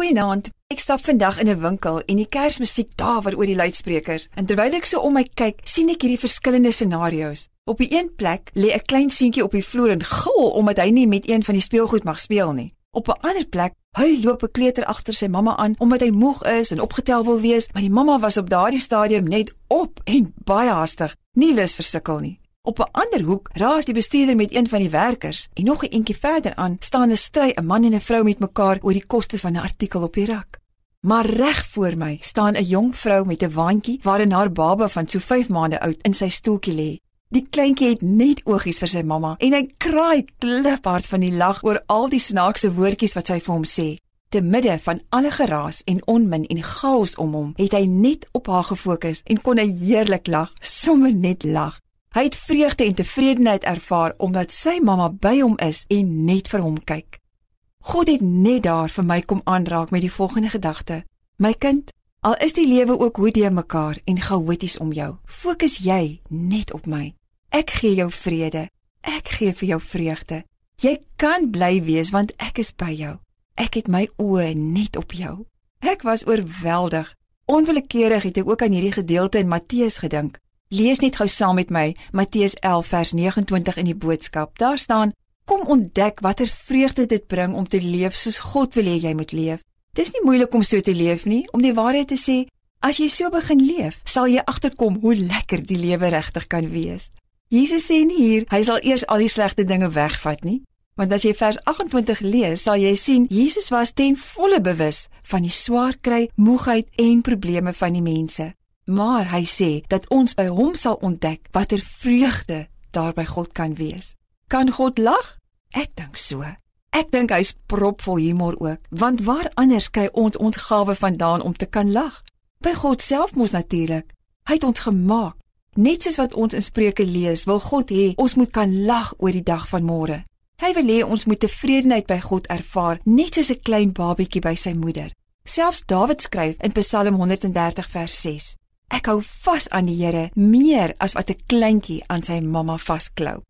Goeienaand. Ek stap vandag in 'n winkel en die Kersmusiek daar oor die luidsprekers. En terwyl ek so om my kyk, sien ek hierdie verskillende scenario's. Op die een plek lê 'n klein seentjie op die vloer en gil omdat hy nie met een van die speelgoed mag speel nie. Op 'n ander plek, hy loop 'n kleuter agter sy mamma aan omdat hy moeg is en opgetel wil wees, maar die mamma was op daardie stadium net op en baie haastig, nie lus vir sukkel nie. Op 'n ander hoek raas die bestuurder met een van die werkers en nog 'n entjie verder aan staan 'n stry 'n man en 'n vrou met mekaar oor die koste van 'n artikel op die rak. Maar reg voor my staan 'n jong vrou met 'n waantjie waarin haar baba van so 5 maande oud in sy stoeltjie lê. Die kleintjie het net oogies vir sy mamma en hy kraai kliphard van die lag oor al die snaakse woordjies wat sy vir hom sê. Te midde van alle geraas en onmin en chaos om hom, het hy net op haar gefokus en kon hy heerlik lag, sommer net lag. Hy het vreugde en tevredenheid ervaar omdat sy mamma by hom is en net vir hom kyk. God het net daar vir my kom aanraak met die volgende gedagte: My kind, al is die lewe ook hoe deur mekaar en chaoties om jou, fokus jy net op my. Ek gee jou vrede. Ek gee vir jou vreugde. Jy kan bly wees want ek is by jou. Ek het my oë net op jou. Ek was oorweldig. Onwillekeurig het ek ook aan hierdie gedeelte in Matteus gedink. Lees net gou saam met my Matteus 11 vers 29 in die boodskap. Daar staan: Kom ontdek watter vreugde dit bring om te leef soos God wil hê jy moet leef. Dis nie moeilik om so te leef nie, om die waarheid te sê. As jy so begin leef, sal jy agterkom hoe lekker die lewe regtig kan wees. Jesus sê nie hier hy sal eers al die slegte dinge wegvat nie, want as jy vers 28 lees, sal jy sien Jesus was ten volle bewus van die swaar kry, moegheid en probleme van die mense maar hy sê dat ons by hom sal ontdek watter vreugde daar by God kan wees. Kan God lag? Ek dink so. Ek dink hy's propvol humor ook, want waar anders kry ons ons gawe vandaan om te kan lag? By God self mos natuurlik. Hy het ons gemaak. Net soos wat ons in Spreuke lees, wil God hê ons moet kan lag oor die dag van môre. Hy wil hê ons moet tevredenheid by God ervaar, net soos 'n klein babietjie by sy moeder. Selfs Dawid skryf in Psalm 130 vers 6: Ek hou vas aan die Here meer as wat 'n kleintjie aan sy mamma vasklou.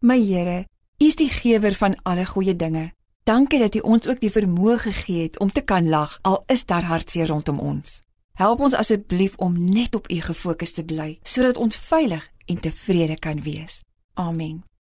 My Here, U is die gewer van alle goeie dinge. Dankie dat U ons ook die vermoë gegee het om te kan lag al is daar hartseer rondom ons. Help ons asseblief om net op U gefokus te bly sodat ons veilig en tevrede kan wees. Amen.